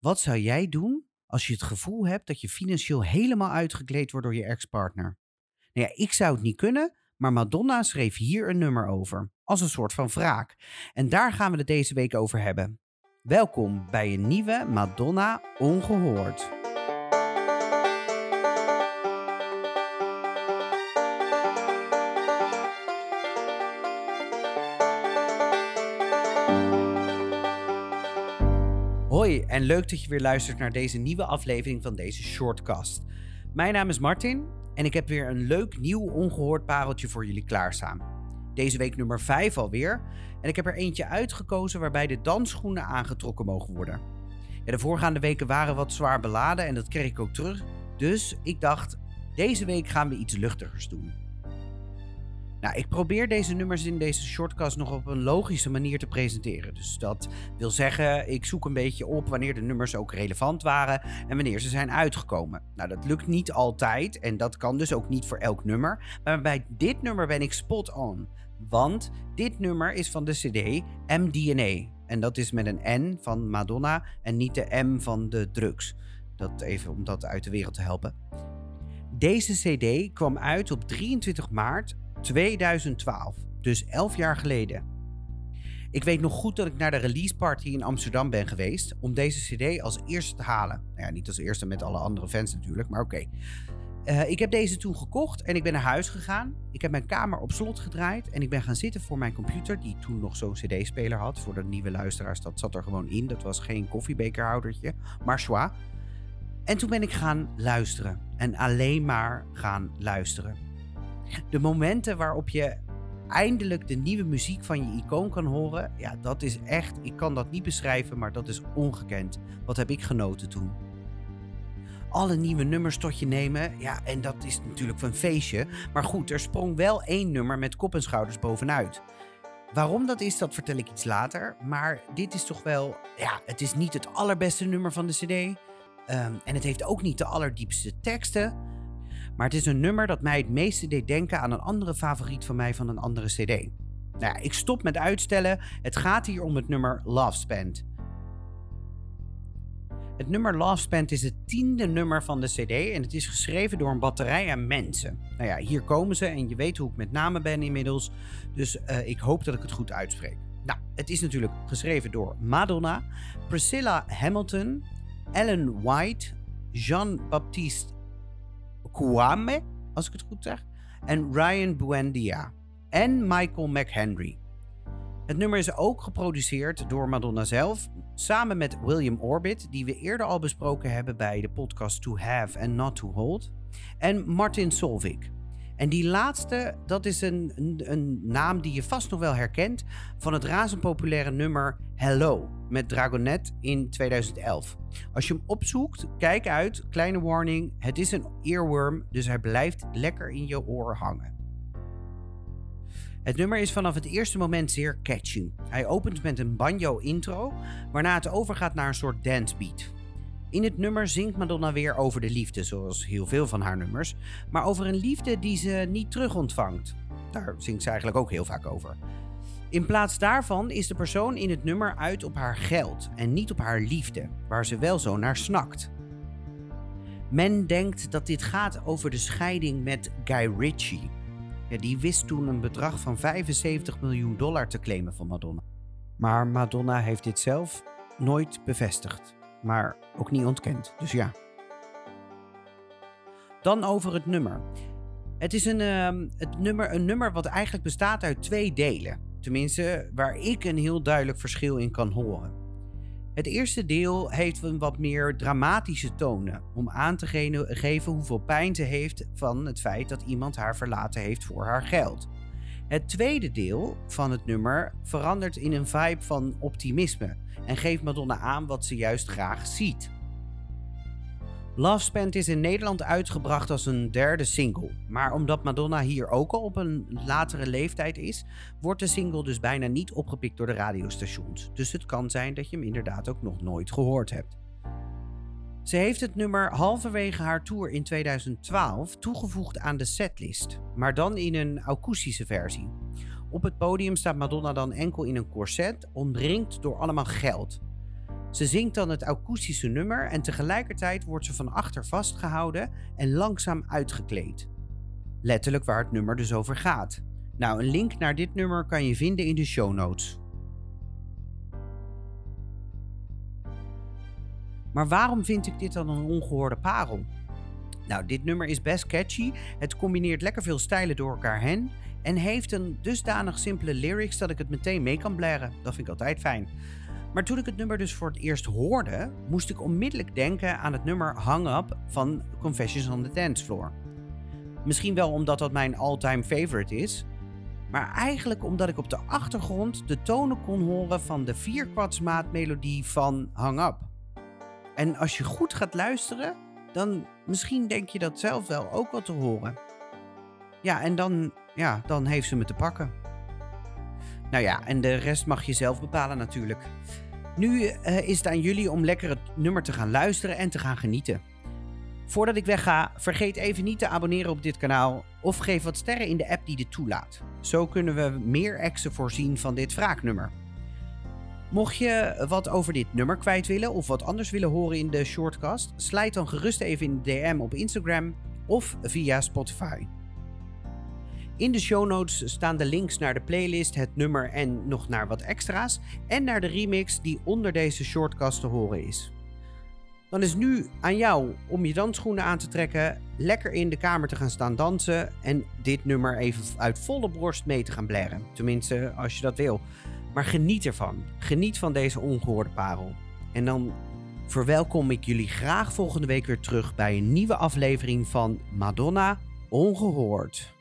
Wat zou jij doen als je het gevoel hebt dat je financieel helemaal uitgekleed wordt door je ex-partner? Nou ja, ik zou het niet kunnen, maar Madonna schreef hier een nummer over, als een soort van wraak. En daar gaan we het deze week over hebben. Welkom bij een nieuwe Madonna Ongehoord. Hoi en leuk dat je weer luistert naar deze nieuwe aflevering van deze shortcast. Mijn naam is Martin en ik heb weer een leuk nieuw ongehoord pareltje voor jullie klaarstaan. Deze week nummer 5 alweer en ik heb er eentje uitgekozen waarbij de dansschoenen aangetrokken mogen worden. Ja, de voorgaande weken waren wat zwaar beladen en dat kreeg ik ook terug, dus ik dacht deze week gaan we iets luchtigers doen. Nou, ik probeer deze nummers in deze shortcast nog op een logische manier te presenteren. Dus dat wil zeggen, ik zoek een beetje op wanneer de nummers ook relevant waren en wanneer ze zijn uitgekomen. Nou, dat lukt niet altijd en dat kan dus ook niet voor elk nummer. Maar bij dit nummer ben ik spot on. Want dit nummer is van de CD MDNA. En dat is met een N van Madonna en niet de M van de drugs. Dat even om dat uit de wereld te helpen. Deze CD kwam uit op 23 maart 2012, dus 11 jaar geleden. Ik weet nog goed dat ik naar de release party in Amsterdam ben geweest om deze CD als eerste te halen. Nou ja, niet als eerste met alle andere fans natuurlijk, maar oké. Eh, ik heb deze toen gekocht en ik ben naar huis gegaan. Ik heb mijn kamer op slot gedraaid en ik ben gaan zitten voor mijn computer, die toen nog zo'n CD-speler had. Voor de nieuwe luisteraars, dat zat er gewoon in. Dat was geen koffiebekerhoudertje, maar schwa. En toen ben ik gaan luisteren en alleen maar gaan luisteren. De momenten waarop je eindelijk de nieuwe muziek van je icoon kan horen, ja, dat is echt, ik kan dat niet beschrijven, maar dat is ongekend. Wat heb ik genoten toen? Alle nieuwe nummers tot je nemen, ja, en dat is natuurlijk een feestje. Maar goed, er sprong wel één nummer met kop en schouders bovenuit. Waarom dat is, dat vertel ik iets later. Maar dit is toch wel, ja, het is niet het allerbeste nummer van de CD. Ehm, en het heeft ook niet de allerdiepste teksten. Maar het is een nummer dat mij het meeste deed denken aan een andere favoriet van mij van een andere CD. Nou ja, ik stop met uitstellen. Het gaat hier om het nummer Love Spent. Het nummer Love Spent is het tiende nummer van de CD en het is geschreven door een batterij aan mensen. Nou ja, hier komen ze en je weet hoe ik met name ben inmiddels, dus uh, ik hoop dat ik het goed uitspreek. Nou, het is natuurlijk geschreven door Madonna, Priscilla Hamilton, Ellen White, Jean-Baptiste Kwame, als ik het goed zeg, en Ryan Buendia en Michael McHenry. Het nummer is ook geproduceerd door Madonna zelf, samen met William Orbit, die we eerder al besproken hebben bij de podcast To Have and Not To Hold, en Martin Solvik. En die laatste, dat is een, een, naam die je vast nog wel herkent van het razend populaire nummer Hello met Dragonet in 2011. Als je hem opzoekt, kijk uit, kleine warning, het is een earworm, dus hij blijft lekker in je oor hangen. Het nummer is vanaf het eerste moment zeer catchy. Hij opent met een banjo intro, waarna het overgaat naar een soort dance beat. In het nummer zingt Madonna weer over de liefde, zoals heel veel van haar nummers, maar over een liefde die ze niet terug ontvangt. Daar zingt ze eigenlijk ook heel vaak over. In plaats daarvan is de persoon in het nummer uit op haar geld en niet op haar liefde, waar ze wel zo naar snakt. Men denkt dat dit gaat over de scheiding met Guy Ritchie. Ja, die wist toen een bedrag van 75 miljoen dollar te claimen van Madonna. Maar Madonna heeft dit zelf nooit bevestigd maar ook niet ontkend. Dus ja. Dan over het nummer. Het is een, uh, het nummer, een nummer wat eigenlijk bestaat uit twee delen. Tenminste, waar ik een heel duidelijk verschil in kan horen. Het eerste deel heeft een wat meer dramatische tonen om aan te geven hoeveel pijn ze heeft van het feit dat iemand haar verlaten heeft voor haar geld. Het tweede deel van het nummer verandert in een vibe van optimisme en geeft Madonna aan wat ze juist graag ziet. Love Spent is in Nederland uitgebracht als een derde single. Maar omdat Madonna hier ook al op een latere leeftijd is, wordt de single dus bijna niet opgepikt door de radiostations. Dus het kan zijn dat je hem inderdaad ook nog nooit gehoord hebt. Ze heeft het nummer halverwege haar tour in 2012 toegevoegd aan de setlist, maar dan in een akoestische versie. Op het podium staat Madonna dan enkel in een corset, omringd door allemaal geld. Ze zingt dan het akoestische nummer en tegelijkertijd wordt ze van achter vastgehouden en langzaam uitgekleed. Letterlijk waar het nummer dus over gaat. Nou, een link naar dit nummer kan je vinden in de show notes. Maar waarom vind ik dit dan een ongehoorde parel? Nou, dit nummer is best catchy. Het combineert lekker veel stijlen door elkaar heen. En heeft een dusdanig simpele lyrics dat ik het meteen mee kan blaren. Dat vind ik altijd fijn. Maar toen ik het nummer dus voor het eerst hoorde, moest ik onmiddellijk denken aan het nummer Hang Up van Confessions on the Dance Floor. Misschien wel omdat dat mijn all-time favorite is, maar eigenlijk omdat ik op de achtergrond de tonen kon horen van de vierkwartsmaatmelodie van Hang Up. En als je goed gaat luisteren, dan misschien denk je dat zelf wel ook wel te horen. Ja, en dan, ja, dan heeft ze me te pakken. Nou ja, en de rest mag je zelf bepalen natuurlijk. Nu uh, is het aan jullie om lekker het nummer te gaan luisteren en te gaan genieten. Voordat ik wegga, vergeet even niet te abonneren op dit kanaal of geef wat sterren in de app die dit toelaat. Zo kunnen we meer exen voorzien van dit wraaknummer. Mocht je wat over dit nummer kwijt willen of wat anders willen horen in de shortcast, slijt dan gerust even in de DM op Instagram of via Spotify. In de show notes staan de links naar de playlist, het nummer en nog naar wat extra's en naar de remix die onder deze shortcast te horen is. Dan is nu aan jou om je dansschoenen aan te trekken, lekker in de kamer te gaan staan dansen en dit nummer even uit volle borst mee te gaan blaren. Tenminste, als je dat wil. Maar geniet ervan. Geniet van deze ongehoorde parel. En dan verwelkom ik jullie graag volgende week weer terug bij een nieuwe aflevering van Madonna Ongehoord.